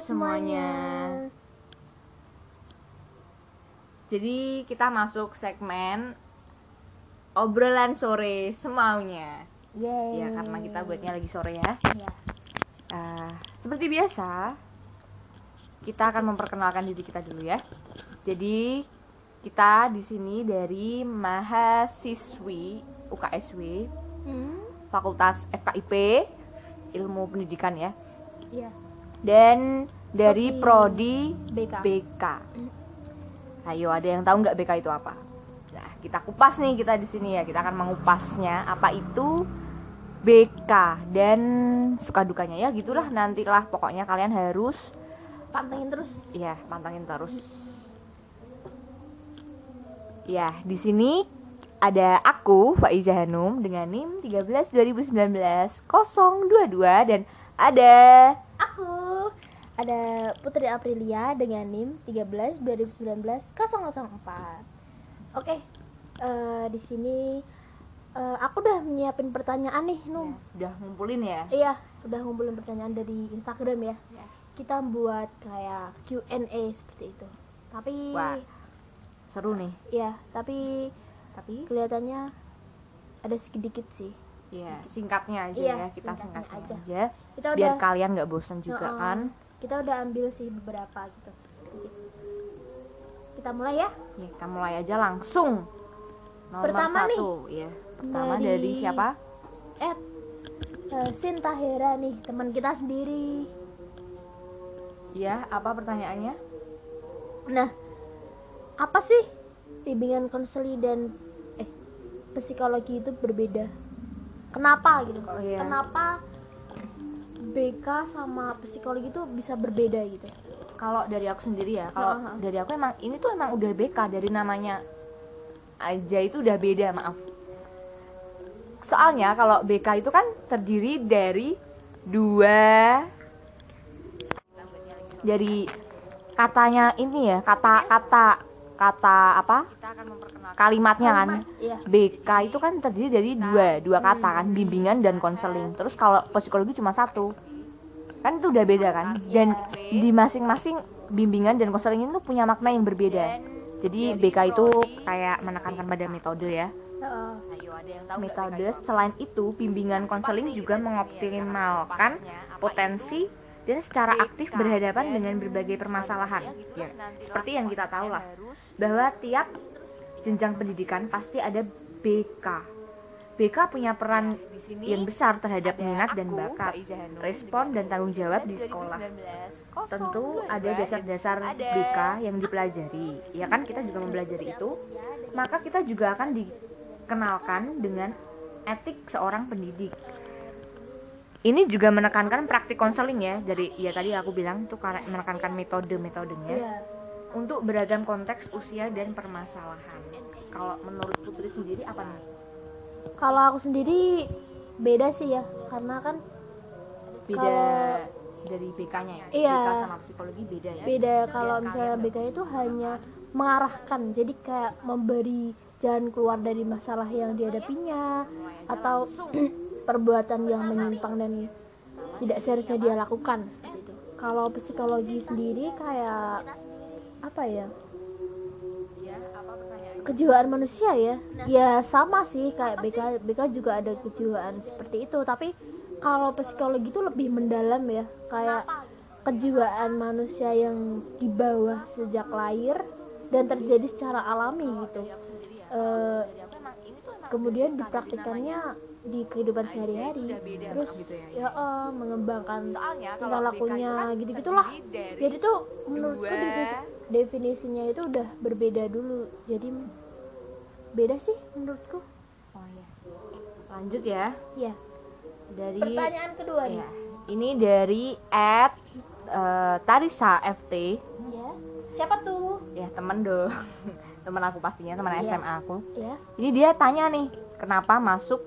semuanya. Jadi kita masuk segmen obrolan sore semaunya. Yeay. Ya karena kita buatnya lagi sore ya. Iya. Ah, seperti biasa, kita akan memperkenalkan diri kita dulu ya. Jadi kita di sini dari mahasiswi UKSW Hmm? Fakultas FKIP Ilmu Pendidikan ya. Iya. Dan dari Prodi prodi BK. BK. Ayo ada yang tahu nggak BK itu apa? Nah, kita kupas nih kita di sini ya. Kita akan mengupasnya apa itu BK dan suka dukanya ya gitulah nantilah pokoknya kalian harus Pantengin terus. ya pantengin terus. Ya, di sini ada aku Faiza Hanum dengan NIM 13 2019 022 dan ada ada Putri Aprilia dengan NIM 13 2019 004. Oke. eh, di sini eh, aku udah nyiapin pertanyaan nih, Num. udah ngumpulin ya. Iya, udah ngumpulin pertanyaan dari Instagram ya. Ya. Kita buat kayak Q&A seperti itu. Tapi Wah. Seru nih. ya, tapi Tapi kelihatannya ada sedikit sih. ya singkatnya aja Iya, ya kita singkatnya singkatnya aja. aja, Kita biar udah kalian nggak bosan juga Heeh. kan. Kita udah ambil sih beberapa gitu. Kita mulai ya. Ya, kita mulai aja langsung. Nomor Pertama nih. satu, ya. Pertama Dari- dari, siapa? Ed eh, Sin Tahira nih, teman kita sendiri. Ya, apa pertanyaannya? Nah, apa sih bimbingan konseli dan eh psikologi itu berbeda? Kenapa gitu? Oh, iya. Kenapa BK sama psikologi itu bisa berbeda gitu? Kalau dari aku sendiri ya, kalau Heeh. dari aku emang ini tuh emang udah BK dari namanya aja itu udah beda, maaf. Soalnya kalau BK itu kan terdiri dari dua dari katanya ini ya, kata-kata kata apa? Kalimatnya kan. Iya. BK itu kan terdiri dari dua dua kata kan bimbingan dan konseling terus kalau psikologi cuma satu kan itu udah beda kan? Dan di masing-masing bimbingan dan konseling itu punya makna yang berbeda. Jadi BK itu kayak menekankan pada metode ya. Heeh. metode selain itu bimbingan konseling juga mengoptimalkan potensi dan secara aktif berhadapan dengan berbagai permasalahan. ya seperti yang kita tahu lah bahwa tiap jenjang pendidikan pasti ada BK BK punya peran yang besar terhadap minat dan bakat respon dan tanggung jawab di sekolah. tentu ada dasar-dasar BK yang dipelajari. Ya kan kita juga mempelajari itu. Maka kita juga akan dikenalkan dengan etik seorang pendidik. Ini juga menekankan praktik konseling ya. Dari ya tadi aku bilang tuh karena menekankan metode-metodenya Iya. untuk beragam konteks usia dan permasalahan. Kalau menurut Putri sendiri apa nih Kalau aku sendiri beda sih ya, karena kan beda Kalau- dari BK-nya ya? Iya. BK sama psikologi beda ya? Beda. Kalau misalnya BK itu hanya mengarahkan, jadi kayak memberi jalan keluar dari masalah yang dihadapinya atau perbuatan yang menyimpang dan tidak seharusnya dia lakukan seperti itu. Kalau psikologi sendiri kayak apa ya? Kejiwaan manusia ya. Ya sama sih kayak BK BK juga ada kejiwaan seperti itu. Tapi kalau psikologi itu lebih mendalam ya kayak kejiwaan manusia yang di bawah sejak lahir dan terjadi secara alami gitu. Eh, kemudian dipraktikannya di kehidupan sehari-hari. terus ya eh, mengembangkan tingkah lakunya gitu gitulah jadi tuh menurutku definisi, definisinya itu udah berbeda dulu. Jadi beda sih menurutku. Oh ya lanjut ya. Ya dari pertanyaan kedua nih. Ya ini dari at eh, Tarisa FT ya siapa tuh? Ya temen dong. Temen aku pastinya teman Iya. SMA aku. Ya ini dia tanya nih kenapa masuk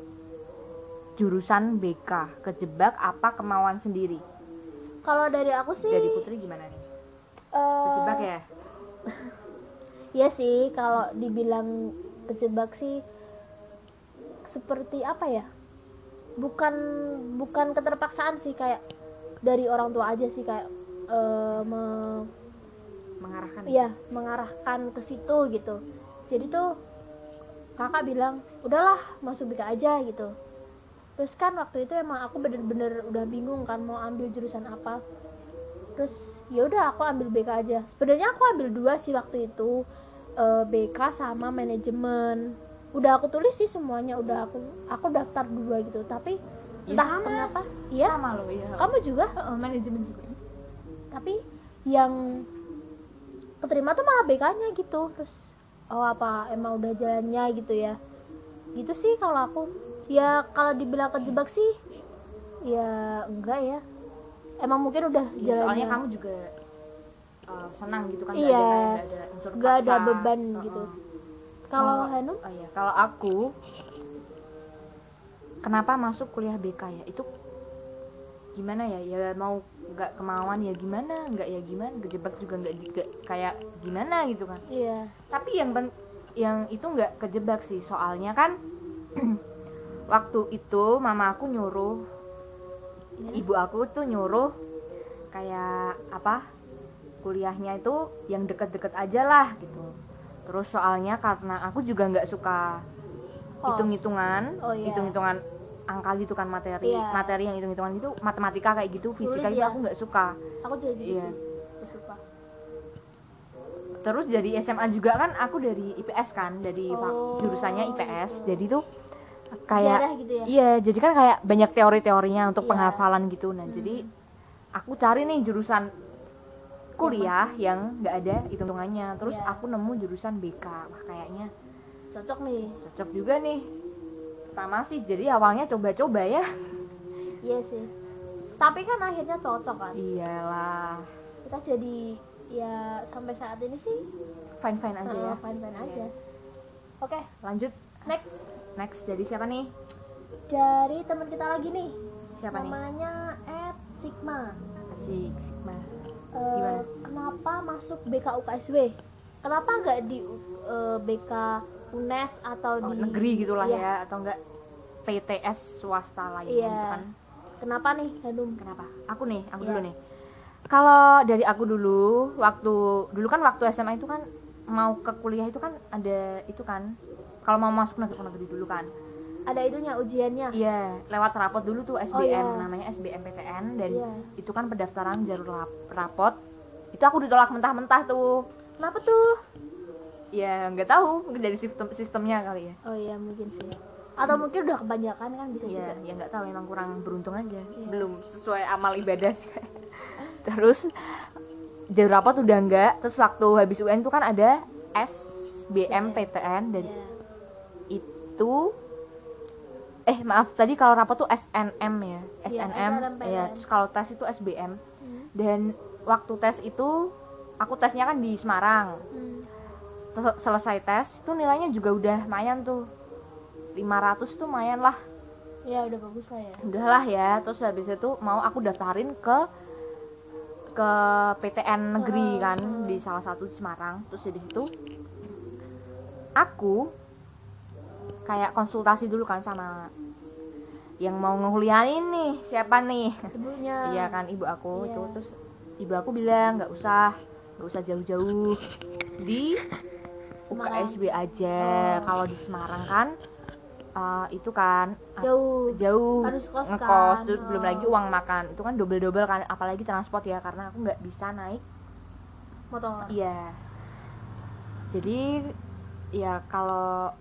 jurusan BK kejebak apa kemauan sendiri? Kalau dari aku sih dari Putri gimana nih? Eh, kejebak ya? Ya sih kalau dibilang kejebak sih seperti apa ya bukan bukan keterpaksaan sih kayak dari orang tua aja sih kayak eh, me- mengarahkan Iya, mengarahkan ke situ gitu. Jadi tuh kakak bilang, udahlah masuk BK aja gitu. Terus kan waktu itu emang aku bener-bener udah bingung kan mau ambil jurusan apa. Terus ya udah aku ambil BK aja. Sebenarnya aku ambil dua sih waktu itu eh, BK sama manajemen. Udah aku tulis sih semuanya, udah aku aku daftar dua gitu. Tapi Ya, entah sama. kenapa, iya. sama loh ya Kamu juga? Heeh, manajemen juga tapi yang keterima tuh malah BK-nya gitu terus oh apa emang udah jalannya gitu ya gitu sih kalau aku ya kalau dibilang kejebak sih ya enggak ya emang mungkin udah soalnya jalannya kamu juga uh, senang gitu kan Iya. nggak ada, nggak ada unsur ada beban Heeh. gitu. kalau Kalau- Hanum Oh iya, kalau aku kenapa masuk kuliah BK ya? Itu gimana ya? Ya mau nggak kemauan ya gimana, nggak ya gimana, kejebak juga nggak kayak gimana gitu kan. iya Tapi yang pen- yang itu nggak kejebak sih, soalnya kan waktu itu mama aku nyuruh Ya. ibu aku tuh nyuruh kayak apa kuliahnya itu yang deket-deket aja lah gitu terus soalnya karena aku juga nggak suka hitung-hitungan Oh, iya. hitung-hitungan angka gitu kan materi Iya. materi yang hitung-hitungan gitu matematika kayak gitu Sulit fisika itu ya. aku nggak suka aku juga gitu Iya. sih Gak suka terus dari SMA juga kan aku dari IPS kan dari Oh, jurusannya IPS gitu. jadi tuh kayak Sejarah gitu ya Iya, jadi kan kayak banyak teori-teorinya untuk Iya. penghafalan gitu. Nah, Hmm. jadi aku cari nih jurusan kuliah yang nggak ada hitung-hitungannya. Terus Iya. aku nemu jurusan BK. Wah, kayaknya cocok nih cocok juga nih. Pertama sih, jadi awalnya coba-coba ya. iya sih tapi kan akhirnya cocok kan Iyalah, kita jadi ya sampai saat ini sih fine-fine aja ya. fine fine aja oke Lanjut, next next jadi siapa nih? dari teman kita lagi nih Siapa nih? namanya Ed Sigma Asik, Sigma. Eh, kenapa masuk BK UKSW kenapa nggak di eh, BK UNES atau Oh, di negeri gitulah Iya. ya atau enggak PTS swasta lainnya Iya. gitu kan. kenapa nih Hanum Kenapa? Aku nih, aku Iya. dulu nih. Kalau dari aku dulu, waktu dulu kan waktu SMA itu kan mau ke kuliah itu kan ada itu kan. Kalau mau masuk negeri negeri dulu kan. Ada itunya ujiannya Iya, lewat rapot dulu tuh SBM Oh, iya. namanya SBMPTN dan Iya. itu kan pendaftaran jalur rapot. Itu aku ditolak mentah-mentah tuh. kenapa tuh Ya nggak tahu, mungkin dari sistem sistemnya kali ya. oh iya mungkin sih atau mungkin udah kebanyakan kan bisa Iya, juga ya nggak tahu emang kurang beruntung aja. Iya. Belum sesuai amal ibadah sih. Terus jalur rapot udah enggak. Terus waktu habis UN tuh kan ada SBMPTN dan Iya. itu eh maaf tadi kalau rapot tuh SNM ya. SNM. SNMPTN. ya, terus kalau tes itu SBM. Hmm. Dan waktu tes itu aku tesnya kan di Semarang. Hmm. Selesai tes itu nilainya juga udah lumayan tuh. 500 tuh lumayan lah. ya udah bagus lah ya udahlah ya terus habis itu mau aku daftarin ke ke PTN negeri kan di salah satu di Semarang terus dari situ aku kayak konsultasi dulu kan sama yang mau ngekuliahin nih siapa nih ibunya iya kan ibu aku Iya. itu terus ibu aku bilang nggak usah nggak usah jauh-jauh di. UKSW aja Oh. kalau di Semarang kan eh, itu kan jauh jauh Harus kos ngekos kan? terus belum Oh. lagi uang makan itu kan double double kan apalagi transport ya karena aku nggak bisa naik motor iya jadi ya kalau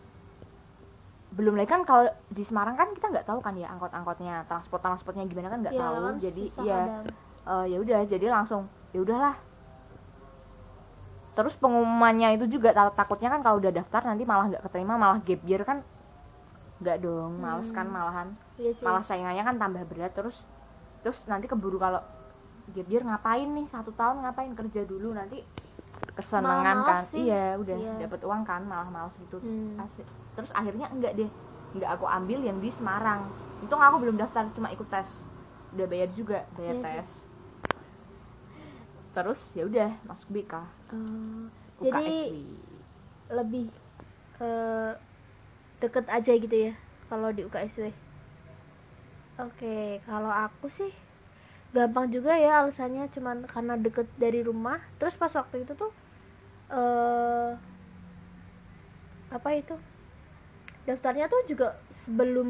belum lagi kan kalau di Semarang kan kita nggak tahu kan ya angkot-angkotnya transport transportnya gimana kan nggak Iya, tahu. kan jadi ya eh, ya udah jadi langsung ya udahlah. Terus pengumumannya itu juga ta- takutnya kan kalau udah daftar nanti malah nggak keterima malah gap year kan nggak dong males kan Hmm. malahan. Iya sih. malah saingannya kan tambah berat terus terus nanti keburu kalau gap year ngapain nih? Satu tahun ngapain kerja dulu? Nanti kesenangan Malah kan sih. iya udah Iya. dapat uang kan malah males gitu terus, Hmm. asi- terus akhirnya enggak deh enggak aku ambil yang di Semarang untung aku belum daftar cuma ikut tes udah bayar juga bayar Iya sih. tes terus ya udah masuk BK Eh, jadi UKSW. lebih ke deket aja gitu ya kalau di UKSW oke kalau aku sih gampang juga ya alasannya cuman karena deket dari rumah. Terus pas waktu itu tuh eh apa itu? Daftarnya tuh juga sebelum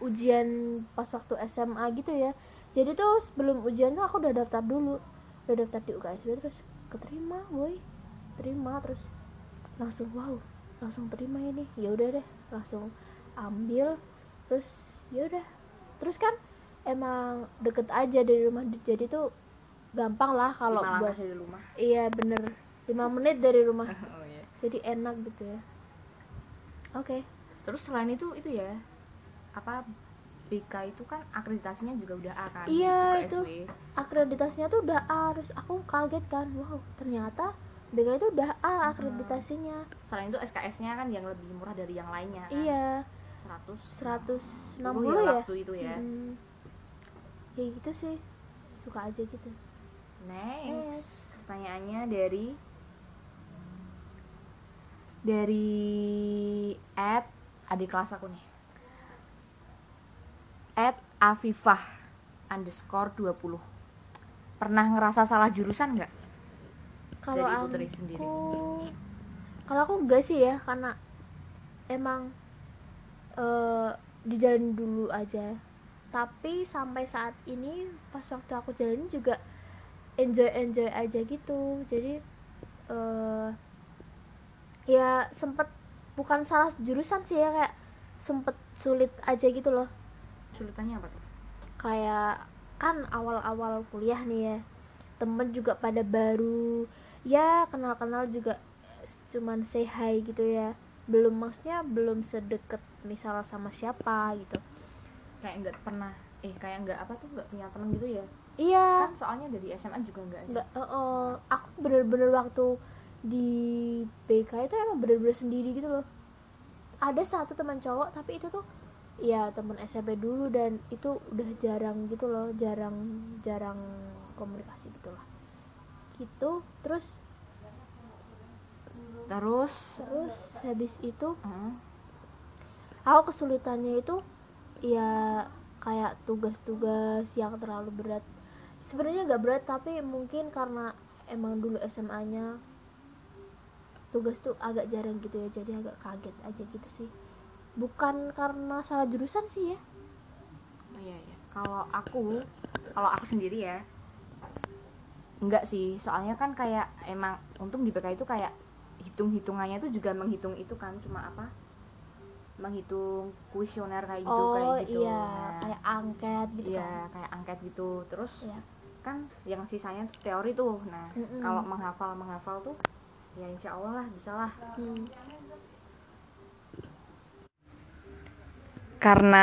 ujian pas waktu SMA gitu ya. Jadi tuh sebelum ujian tuh aku udah daftar dulu. Udah daftar di UKSW terus keterima boy terima terus langsung wow langsung terima ini. Ya udah deh langsung ambil. Terus ya udah. Terus kan emang deket aja dari rumah. Jadi tuh gampang lah kalau buat dari rumah. Iya bener. Lima menit dari rumah. Oh, iya. jadi enak gitu ya. Oke. Terus selain itu itu ya apa BK itu kan akreditasinya juga udah A kan? Iya, itu. SW. akreditasinya tuh udah A terus aku kaget kan. Wow ternyata BK itu udah A akreditasinya. Selain itu SKS-nya kan yang lebih murah dari yang lainnya kan? Iya. 100 160 ya ya? waktu itu ya. Mm. Ya gitu sih. Suka aja gitu. Next pertanyaannya dari dari app adik kelas aku nih. At Afifah underscore 20 pernah ngerasa salah jurusan nggak? Kalau aku sendiri. kalau aku enggak sih ya karena emang eh dijalin dulu aja tapi sampai saat ini pas waktu aku jalanin juga enjoy enjoy aja gitu. Jadi eh ya sempet bukan salah jurusan sih ya kayak sempet sulit aja gitu loh. Sulitannya apa tuh? Kayak kan awal-awal kuliah nih ya temen juga pada baru. Ya kenal-kenal juga cuman say hi gitu ya. Belum maksudnya belum sedeket misal sama siapa gitu kayak nggak pernah eh kayak nggak apa tuh nggak punya temen gitu ya? Iya. Kan soalnya dari SMA juga nggak ada. Nggak eh, eh, aku bener-bener waktu di BK itu emang bener-bener sendiri gitu loh. Ada satu teman cowok tapi itu tuh ya teman SMP dulu dan itu udah jarang gitu loh jarang jarang komunikasi gitu lah. Gitu terus terus? terus habis itu hmm, aku kesulitannya itu ya kayak tugas-tugas yang terlalu berat. Sebenarnya nggak berat tapi mungkin karena emang dulu SMA-nya tugas tuh agak jarang gitu ya jadi agak kaget aja gitu sih. Bukan karena salah jurusan sih ya. Oh iya iya. Kalau aku kalau aku sendiri ya enggak sih. Soalnya kan kayak emang untung di BK itu kayak hitung hitungannya itu juga menghitung itu kan cuma apa menghitung kuesioner kayak gitu oh kayak gitu. iya Nah, kayak angket gitu iya kan? kayak angket gitu. Terus Iya. kan yang sisanya teori tuh. Nah Mm-mm. kalau menghafal menghafal tuh ya insya Allah lah bisa lah. Hmm. karena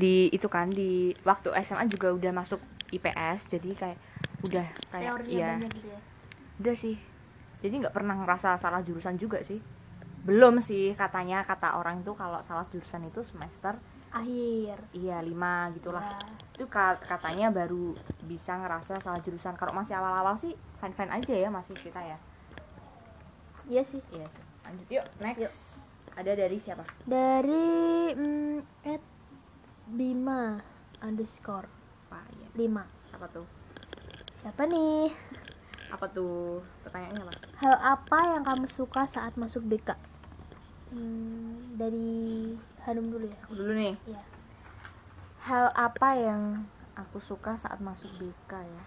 di itu kan di waktu SMA juga udah masuk IPS jadi kayak udah kayak teorinya iya. gitu ya? Udah sih. Jadi nggak pernah ngerasa salah jurusan juga sih belum sih katanya kata orang itu kalau salah jurusan itu semester akhir. Iya lima gitulah. Ya. itu ka- katanya baru bisa ngerasa salah jurusan. Kalau masih awal-awal sih fine fine aja ya masih kita ya. Iya sih. Iya sih. Lanjut yuk next. Yuk. ada dari siapa? Dari mm, at Bima underscore Wah, iya. 5 apa tuh? Siapa nih? Apa tuh? Pertanyaannya apa? Hal apa yang kamu suka saat masuk BK hmm, dari Hanum dulu ya? Aku dulu nih. Iya. hal apa yang aku suka saat masuk BK ya?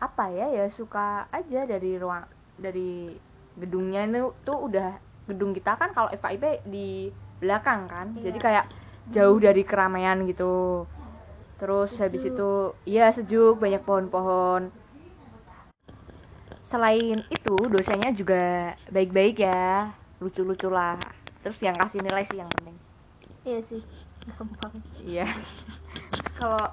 Apa ya? Ya suka aja dari ruang dari gedungnya itu tuh udah gedung kita kan kalau FKIP di belakang kan. Iya. jadi kayak jauh dari keramaian gitu. Terus habis Sejuk. itu iya sejuk banyak pohon-pohon selain itu dosennya juga baik-baik ya lucu-lucu lah terus yang kasih nilai sih yang penting iya sih gampang Iya. Terus kalau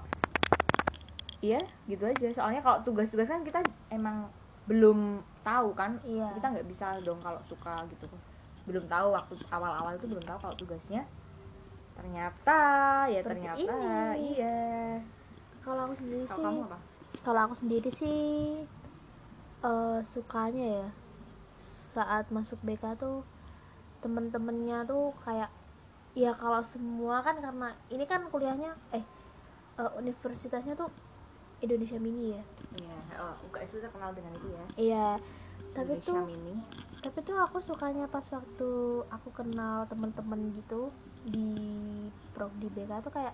iya gitu aja. Soalnya kalau tugas-tugas kan kita emang belum tahu kan. Iya. Kita nggak bisa dong kalau suka gitu. Belum tahu waktu awal-awal itu belum tahu kalau tugasnya ternyata ya Seperti ternyata ini. iya. kalau aku sendiri Kalau sih kalau aku sendiri sih eh sukanya ya saat masuk BK tuh temen-temennya tuh kayak ya kalau semua kan karena ini kan kuliahnya eh eh, universitasnya tuh Indonesia Mini ya? Iya oh, UKS itu terkenal dengan itu ya. Iya tapi Indonesia tuh Mini. tapi tuh aku sukanya pas waktu aku kenal temen-temen gitu di prog di BK tuh kayak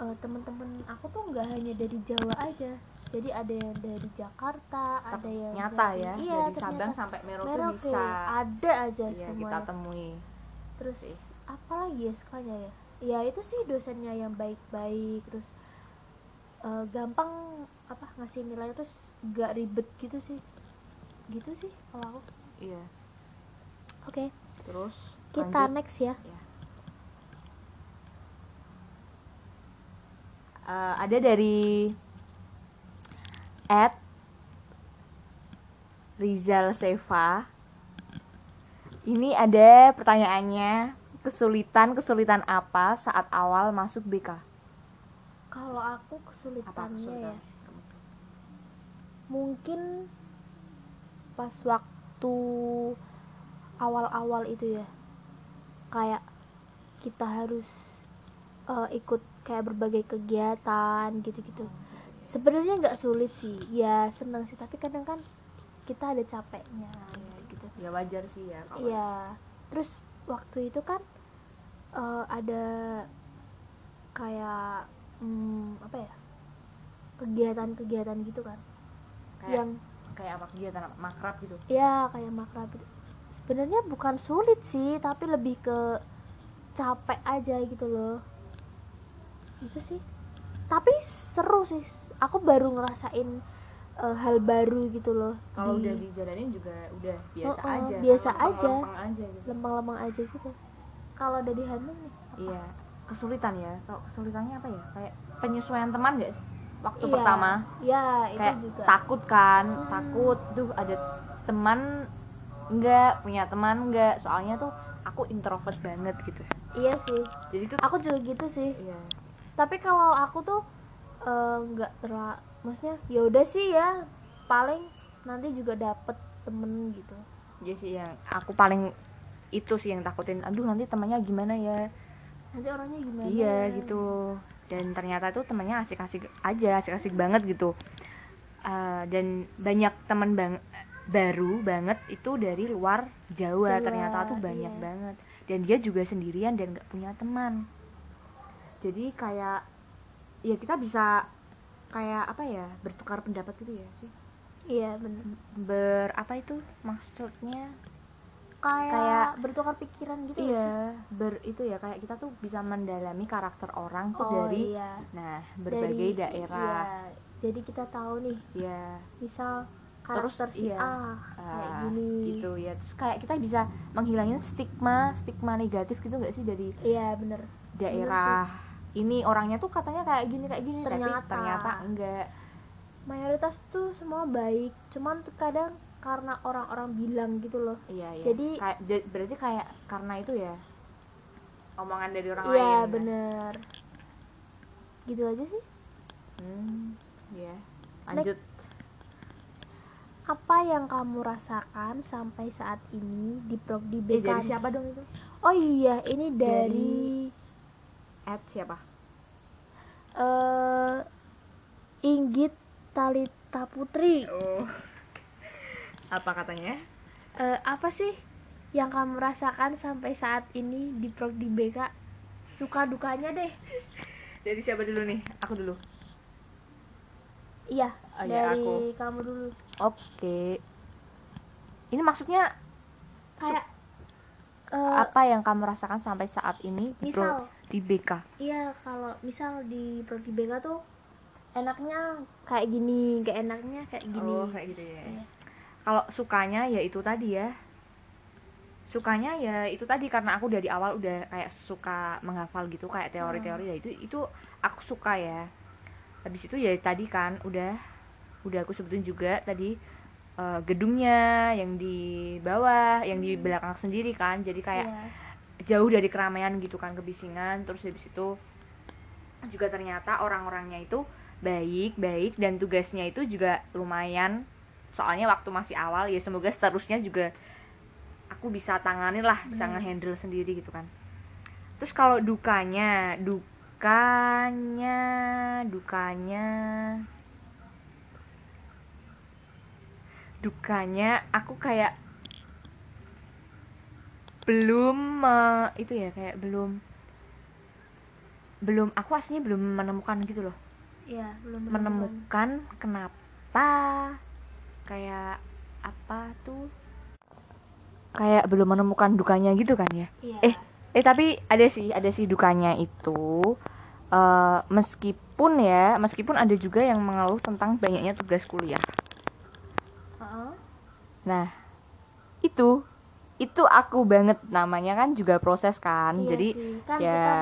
eh, temen-temen aku tuh nggak hanya dari Jawa aja jadi ada yang dari Jakarta ada yang nyata dari- ya iya, dari Sabang sampai Merauke, Merauke, bisa. ada aja iya, kita semuanya. temui. Terus sih. apa lagi ya sukanya ya? Ya itu sih dosennya yang baik-baik terus eh, gampang apa ngasih nilai terus gak ribet gitu sih. Gitu sih kalau aku. Iya. Oke. Terus kita lanjut. next ya. Eh, ada dari at Rizal Seva ini ada pertanyaannya kesulitan kesulitan apa saat awal masuk BK kalau aku apa kesulitannya kesulitan ya? mungkin pas waktu awal-awal itu ya. Kayak kita harus eh, ikut kayak berbagai kegiatan gitu-gitu sebenarnya nggak sulit sih ya senang sih tapi kadang kan kita ada capeknya gitu ya wajar sih ya kalau Iya. Terus waktu itu kan eh, ada kayak hmm, apa ya? kegiatan-kegiatan gitu kan. kayak yang kayak apa kegiatan makrab gitu ya kayak makrab itu. Sebenarnya bukan sulit sih, tapi lebih ke capek aja gitu loh. Itu sih. Tapi seru sih. Aku baru ngerasain eh, hal baru gitu loh. kalau di- udah dijalanin juga udah biasa Oh, oh, aja biasa lempeng- aja. lempeng aja gitu lempeng-lempeng aja gitu. Kalau dari Hanung nih, apa? iya kesulitan ya kalau kesulitannya apa ya kayak penyesuaian teman gak sih waktu Iya, pertama ya itu kayak juga takut kan Hmm. takut tuh ada teman enggak punya teman enggak soalnya tuh aku introvert banget gitu iya sih jadi tuh aku juga gitu sih iya tapi kalau aku tuh eh, nggak terlalu maksudnya ya udah sih ya paling nanti juga dapet temen gitu. Jadi sih yang aku paling itu sih yang takutin aduh nanti temannya gimana ya? Nanti orangnya gimana? Iya ya? gitu. Dan ternyata tuh temannya asik-asik aja asik-asik banget gitu. Eh, dan banyak teman bang baru banget itu dari luar Jawa, Jawa, ternyata tuh banyak iya. banget. Dan dia juga sendirian dan nggak punya teman. Jadi kayak ya kita bisa kayak apa ya bertukar pendapat gitu ya sih. Iya bener. Ber apa itu maksudnya? Kayak, Kayak- bertukar pikiran gitu sih? iya ber itu ya kayak kita tuh bisa mendalami karakter orang tuh oh, dari iya. nah berbagai Dari- daerah. iya. jadi kita tahu nih ya misal Terus, karakter si iya. A kayak Ah, gini. gitu ya. Terus kayak kita bisa menghilangin stigma stigma negatif gitu nggak sih dari iya bener. Daerah ini orangnya tuh katanya kayak gini kayak gini Ternyata. tapi ternyata. enggak. Mayoritas tuh semua baik cuman tuh kadang karena orang-orang bilang gitu loh. Iya iya. Jadi- kayak berarti kayak karena itu ya? Omongan dari orang iya lain. bener. Gitu aja sih. Hmm ya lanjut. Apa yang kamu rasakan sampai saat ini di prog di eh, BK dari siapa dong itu? Oh iya ini dari at siapa? Eh Inggit Talita Putri. Oh. Apa katanya? Eh, apa sih yang kamu rasakan sampai saat ini di prog di BK suka dukanya deh. Dari siapa dulu nih? Aku dulu. Iya Oh, iya, dari aku. kamu dulu. Oke. Ini maksudnya kayak eh, apa yang kamu rasakan sampai saat ini misal di BK iya kalau misal di prog di BK tuh enaknya kayak gini gak enaknya kayak gini. Oh kayak gitu ya. Iya. kalau sukanya ya itu tadi ya. Sukanya ya itu tadi karena aku dari awal udah kayak suka menghafal gitu kayak teori-teori ya itu itu aku suka ya. Habis itu ya tadi kan udah udah aku sebutin juga tadi eh, gedungnya yang di bawah yang di belakang sendiri kan. Jadi kayak Iya. Jauh dari keramaian gitu kan kebisingan. Terus habis itu juga ternyata orang-orangnya itu baik baik dan tugasnya itu juga lumayan. Soalnya waktu masih awal ya semoga seterusnya juga aku bisa tanganin lah bisa Hmm. ngehandle sendiri gitu kan. Terus kalau dukanya dukanya dukanya dukanya aku kayak belum eh, itu ya kayak belum belum aku aslinya belum menemukan gitu loh ya belum menemukan kenapa kayak apa tuh kayak belum menemukan dukanya gitu kan ya Iya. eh eh tapi ada sih ada sih dukanya itu eh, meskipun ya meskipun ada juga yang mengeluh tentang banyaknya tugas kuliah Heeh. nah itu itu aku banget namanya kan juga proses kan. Iya jadi sih. kan ya, kita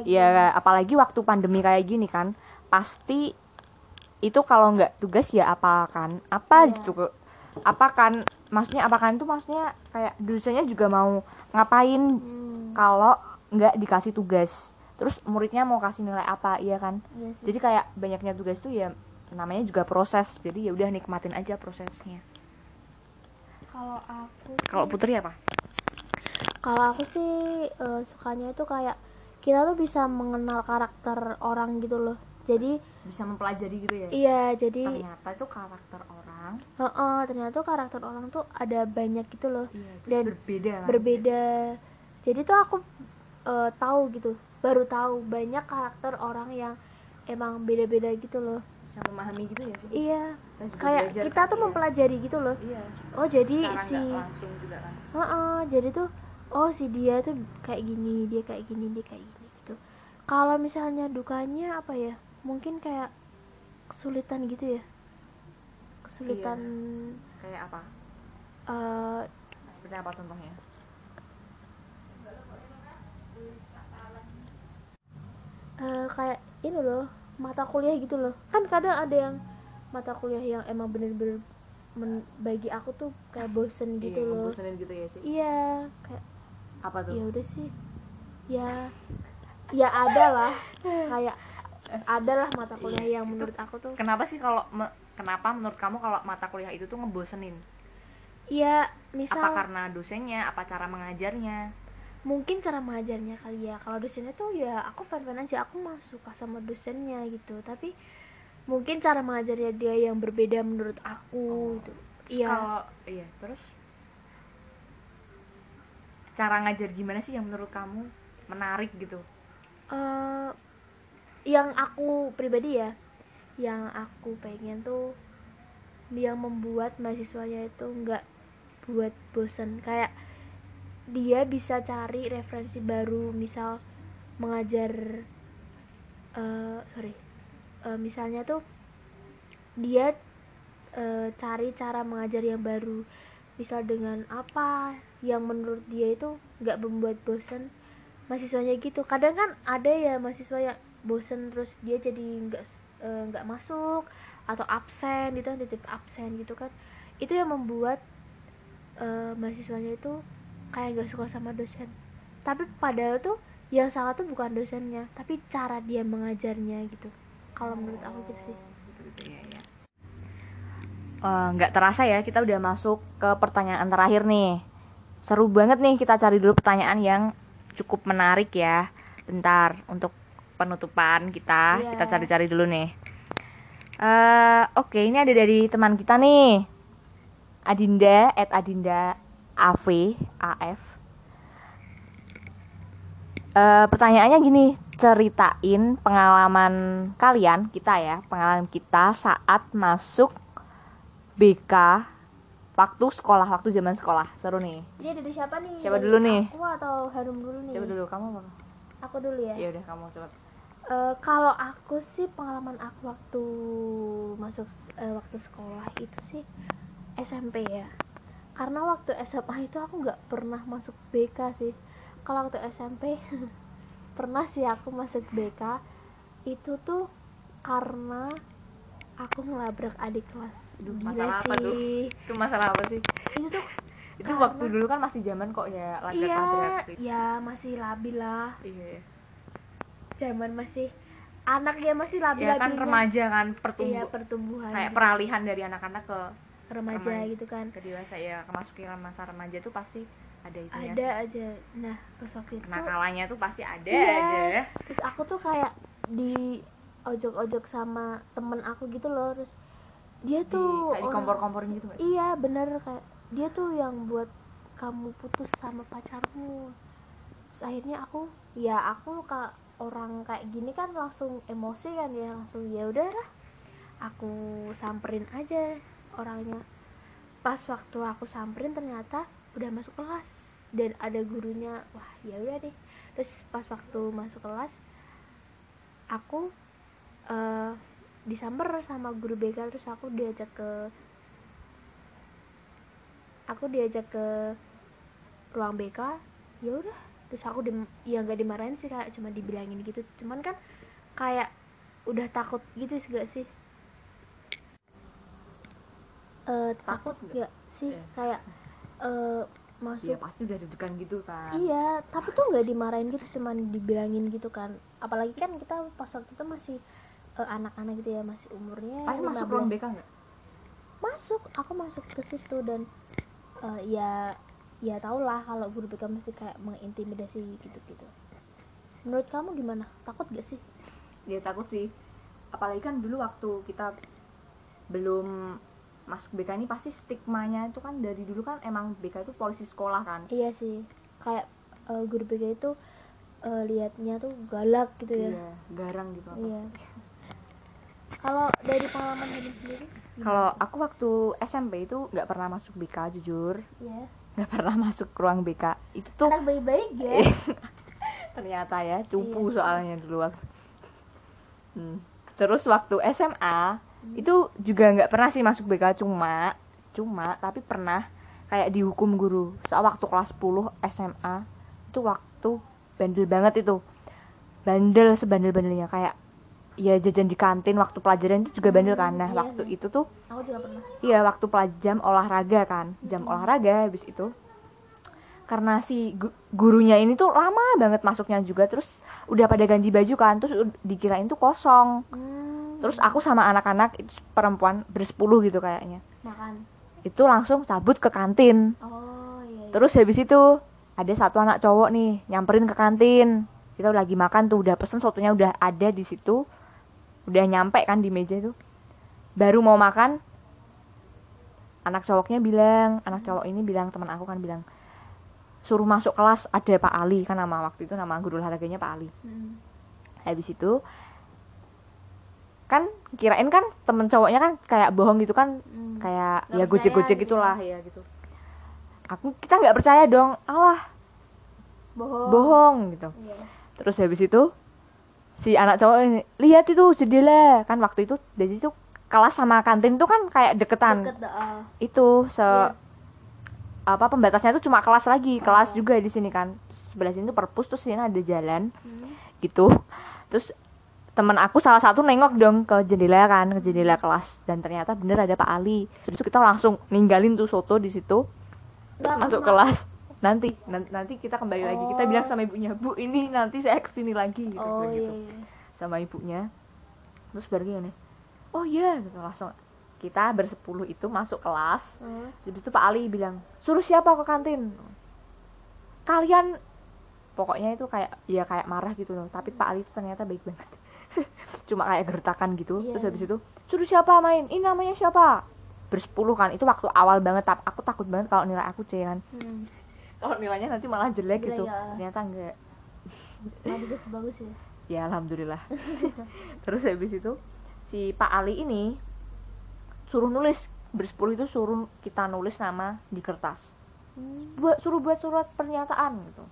gitu. ya apalagi waktu pandemi kayak gini kan pasti itu kalau nggak tugas ya apa kan? Apa Iya. gitu ke apa kan? Maksudnya apa kan tuh? Maksudnya kayak dosennya juga mau ngapain Hmm, kalau nggak dikasih tugas? Terus muridnya mau kasih nilai apa? Iya kan? Sih. jadi kayak banyaknya tugas tuh ya namanya juga proses. Jadi ya udah nikmatin aja prosesnya kalau aku kalau putri apa? Kalau aku sih eh, sukanya itu kayak kita tuh bisa mengenal karakter orang gitu loh. Jadi bisa mempelajari gitu ya? Iya jadi ternyata itu karakter orang. Heeh, ternyata tuh karakter orang tuh ada banyak gitu loh. Iya, Dan berbeda kan berbeda. Jadi tuh aku eh, tahu gitu baru tahu banyak karakter orang yang emang beda-beda gitu loh bisa memahami gitu ya sih? Iya kayak belajar kita tuh iya. mempelajari gitu loh. Iya. Oh jadi secara si langsung juga kan? Heeh, jadi tuh oh si dia tuh kayak gini dia kayak gini dia kayak gini gitu. Kalau misalnya dukanya apa ya? Mungkin kayak kesulitan gitu ya? Kesulitan kayak apa? Eh, seperti apa contohnya? eh, kayak ini loh mata kuliah gitu loh. Kan kadang ada yang mata kuliah yang emang bener-bener men- bagi aku tuh kayak bosen gitu iya, loh. ngebosenin gitu ya sih? Iya kayak apa tuh? Ya udah sih. Ya ya ada lah. Kayak ada lah mata kuliah Iya, yang itu menurut aku tuh. kenapa sih kalau me- kenapa menurut kamu kalau mata kuliah itu tuh ngebosenin ya apa misal karena dosennya? Apa cara mengajarnya mungkin cara mengajarnya kali ya. Kalau dosennya tuh ya aku fan fan aja aku mah suka sama dosennya gitu. Tapi mungkin cara mengajarnya dia yang berbeda menurut aku gitu. Terus iya. kalau iya terus? Cara ngajar gimana sih yang menurut kamu menarik gitu? Eh, yang aku pribadi ya yang aku pengen tuh yang membuat mahasiswanya itu nggak buat bosen. Kayak dia bisa cari referensi baru misal mengajar eh sorry Eh, misalnya tuh dia eh, cari cara mengajar yang baru. Misal dengan apa yang menurut dia itu nggak membuat bosen mahasiswanya gitu. Kadang kan ada ya mahasiswa yang bosen terus dia jadi nggak nggak masuk atau absen gitu titip absen gitu kan. Itu yang membuat eh, mahasiswanya itu kayak nggak suka sama dosen. Tapi padahal tuh yang salah tuh bukan dosennya tapi cara dia mengajarnya gitu. Kalau menurut aku gitu sih. Gitu gitu ya ya Eh, nggak terasa ya kita udah masuk ke pertanyaan terakhir nih. Seru banget nih kita cari dulu pertanyaan yang cukup menarik ya. Bentar untuk penutupan kita Iya. kita cari-cari dulu nih. Eh, oke ini ada dari teman kita nih. Adinda at Adinda AV AF Eh, pertanyaannya gini ceritain pengalaman kalian kita ya pengalaman kita saat masuk BK waktu sekolah waktu zaman sekolah. Seru nih. Ini dari siapa nih? Siapa dulu nih? aku atau Harum dulu nih? Siapa dulu? Kamu apa? Aku dulu ya. Ya udah kamu coba. Eh, kalau aku sih pengalaman aku waktu masuk eh, waktu sekolah itu sih SMP ya karena waktu SMA itu aku nggak pernah masuk BK sih kalau waktu SMP pernah sih aku masuk BK itu tuh karena aku ngelabrak adik kelas Aduh, masalah apa tuh? sih. itu masalah apa sih itu tuh itu Karena- waktu dulu kan masih zaman kok ya iya labrak-labrak gitu. ya masih labil lah iya iya. zaman masih anak ya masih labil ya kan remaja kan iya pertumbuhan pertumbuhan kayak gitu. peralihan dari anak-anak ke remaja gitu kan. Ke dewasa ya kemasukan masa remaja tuh pasti ada itu ada aja. Nah pas waktu itu kenakalannya tuh pasti ada Iya. aja. Terus aku tuh kayak di ojok-ojok sama temen aku gitu loh. Terus dia di, tuh kayak di kompor-komporin gitu nggak iya bener. Kayak dia tuh yang buat kamu putus sama pacarmu. Terus akhirnya aku ya aku kak orang kayak gini kan langsung emosi kan ya langsung ya udahlah aku samperin aja orangnya. Pas waktu aku samperin ternyata udah masuk kelas dan ada gurunya. Wah ya udah deh. Terus pas waktu masuk kelas aku eh disamper sama guru BK terus aku diajak ke aku diajak ke ruang BK ya udah terus aku di ya nggak dimarahin sih kayak cuma dibilangin gitu. Cuman kan kayak udah takut gitu sih gak sih Eh takut nggak sih Iya. kayak eh masuk Iya pasti udah deg-degan gitu kan Iya, tapi tuh nggak dimarahin gitu, cuman dibilangin gitu kan. Apalagi kan kita pas waktu itu masih eh, anak-anak gitu ya, masih umurnya Tapi masuk ruang 15. BK nggak? Masuk, aku masuk ke situ dan eh, ya ya tau lah kalau guru BK mesti kayak mengintimidasi gitu-gitu. Menurut kamu gimana? Takut gak sih? Dia takut sih apalagi kan dulu waktu kita belum masuk BK ini pasti stigmanya itu kan dari dulu kan emang BK itu polisi sekolah kan Iya sih, kayak eh, guru BK itu eh, liatnya tuh galak gitu ya. iya garang gitu apa Iya. Kalau dari pengalaman kamu sendiri? kalau aku waktu SMP itu nggak pernah masuk BK jujur Iya. nggak pernah masuk ruang BK itu tuh Anak baik-baik ya. ternyata ya cupu Iya. soalnya dulu waktu Hmm. terus waktu SMA itu juga nggak pernah sih masuk BK cuma cuma tapi pernah kayak dihukum guru. Soal waktu kelas 10 SMA itu waktu bandel banget itu. Bandel sebandel-bandelnya kayak ya jajan di kantin waktu pelajaran itu juga bandel kan. Nah iya waktu sih. itu tuh Aku juga pernah. Iya waktu pelaj- jam olahraga kan. Jam olahraga habis itu. Karena si gu- gurunya ini tuh lama banget masuknya juga Terus udah pada ganti baju kan Terus dikirain tuh kosong. Hmm, Terus aku sama anak-anak itu perempuan bersepuluh gitu kayaknya makan. Itu langsung cabut ke kantin Oh iya. iya. Terus habis itu ada satu anak cowok nih nyamperin ke kantin Kita lagi makan tuh udah pesen sotonya udah ada di situ Udah nyampe kan di meja itu Baru mau makan anak cowoknya bilang anak cowok ini bilang teman aku kan bilang suruh masuk kelas ada Pak Ali kan nama waktu itu nama guru olahraganya Pak Ali Hmm. habis itu kan kirain kan temen cowoknya kan kayak bohong gitu kan Hmm. kayak Nggak ya percaya gojek-gojek gitu gitulah ya gitu aku kita nggak percaya dong Allah Bohong. bohong gitu Iya. terus habis itu si anak cowok ini lihat itu jendela kan waktu itu jadi itu kelas sama kantin tuh kan kayak deketan Deket dah. itu se Iya. apa pembatasnya itu cuma kelas lagi kelas Oh. juga di sini kan sebelah sini tuh perpus terus sini ada jalan Hmm. gitu terus teman aku salah satu nengok dong ke jendela kan ke jendela kelas dan ternyata bener ada Pak Ali terus kita langsung ninggalin tuh soto di situ terus masuk kelas nanti nanti, kita kembali lagi kita Oh. bilang sama ibunya bu ini nanti saya ke sini lagi gitu, Oh bilang iya. gitu iya. sama ibunya terus baru gini oh iya gitu langsung kita bersepuluh itu masuk kelas Hmm. Habis itu Pak Ali bilang, suruh siapa ke kantin? Kalian pokoknya itu kayak ya kayak marah gitu loh. Tapi Pak Ali itu ternyata baik banget. Cuma kayak gertakan gitu. Iya. Terus habis itu suruh siapa main? Ini namanya siapa? Bersepuluh kan. Itu waktu awal banget. Tapi aku takut banget kalau nilai aku C kan. Hmm. Kalau nilainya nanti malah jelek gitu. ya. Ternyata enggak. Nah, bagus bagus ya. Ya alhamdulillah. Terus habis itu si Pak Ali ini suruh nulis bersepuluh itu suruh kita nulis nama di kertas. Hmm. buat suruh buat surat pernyataan gitu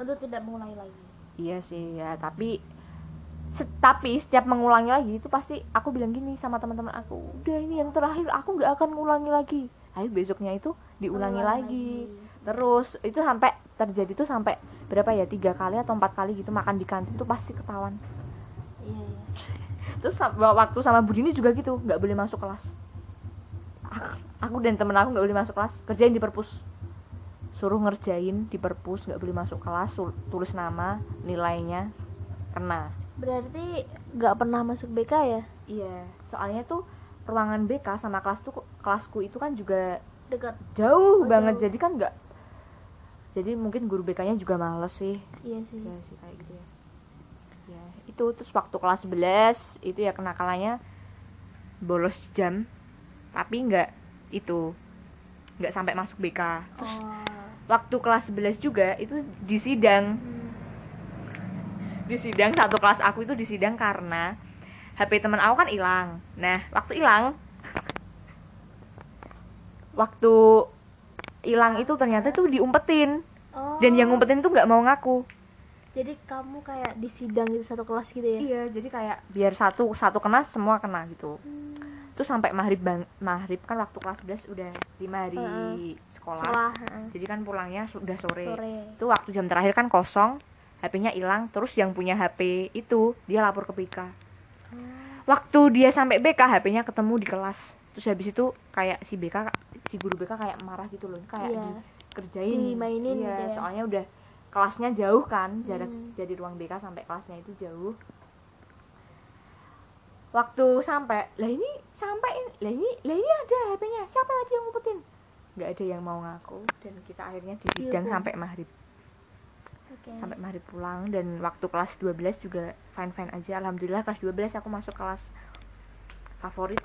Untuk tidak mengulangi lagi. iya sih ya tapi tapi setiap mengulangi lagi itu pasti aku bilang gini sama teman-teman aku udah ini yang terakhir aku nggak akan ngulangi lagi. Ayo besoknya itu diulangi Mengulangi lagi. terus itu sampai terjadi tuh sampai berapa ya tiga kali atau empat kali gitu makan di kantin tuh pasti ketahuan. Iya iya. terus waktu sama Budini juga gitu nggak boleh masuk kelas. Aku, aku dan temen aku nggak boleh masuk kelas kerjain di perpus. Suruh ngerjain di perpus nggak boleh masuk kelas tulis nama nilainya kena Berarti nggak pernah masuk BK ya? iya soalnya tuh ruangan BK sama kelas tuh kelasku itu kan juga Dekat. jauh Oh, banget jauh. jadi kan nggak jadi mungkin guru BK nya juga males sih iya sih ya sih kayak gitu ya ya itu terus waktu kelas 11 itu ya kenakalannya bolos jam tapi nggak itu nggak sampai masuk BK terus oh waktu kelas 11 juga itu di sidang Hmm. Di sidang satu kelas aku itu di sidang karena HP teman aku kan hilang. Nah waktu hilang waktu hilang itu ternyata tuh diumpetin. Oh dan yang ngumpetin tuh nggak mau ngaku. Jadi kamu kayak di sidang gitu satu kelas gitu ya? Iya jadi kayak biar satu satu kena semua kena gitu. Hmm. terus sampai maghrib bang maghrib kan waktu kelas 11 udah lima hari Heeh. sekolah. Setelah heeh, jadi kan pulangnya sudah sore. sore. Itu waktu jam terakhir kan kosong HP-nya hilang terus yang punya HP itu dia lapor ke BK Oh. waktu dia sampai BK HP-nya ketemu di kelas terus habis itu kayak si BK si guru BK kayak marah gitu loh kayak Iya. dikerjain Dimainin iya, gitu ya. soalnya udah kelasnya jauh kan jarak Hmm. dari ruang BK sampai kelasnya itu jauh waktu sampai lah ini sampai lah ini lah ini ada HP-nya siapa tadi yang ngumpetin nggak ada yang mau ngaku dan kita akhirnya di Iya, Bu. sampai maghrib Oke. sampai maghrib pulang dan waktu kelas 12 juga fine fine aja. Alhamdulillah kelas 12 aku masuk kelas favorit.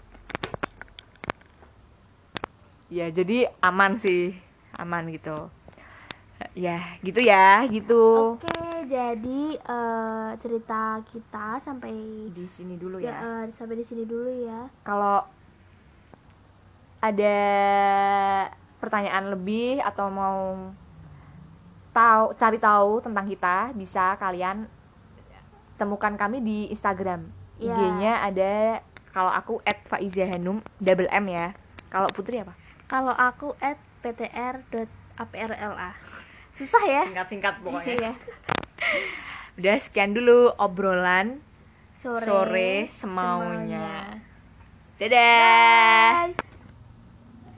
Ya jadi aman sih aman gitu. Ya gitu ya gitu. Oke, jadi eh, cerita kita sampai di sini dulu ya. eh, sampai di sini dulu ya. kalau ada pertanyaan lebih atau mau tahu cari tahu tentang kita bisa kalian temukan kami di Instagram Iya. IG-nya ada kalau aku @faizahanum double M ya kalau Putri apa Kalau aku at ptr.aprla. Susah ya? singkat-singkat Iya. udah sekian dulu obrolan Sore, Sore semaunya. dadah Bye.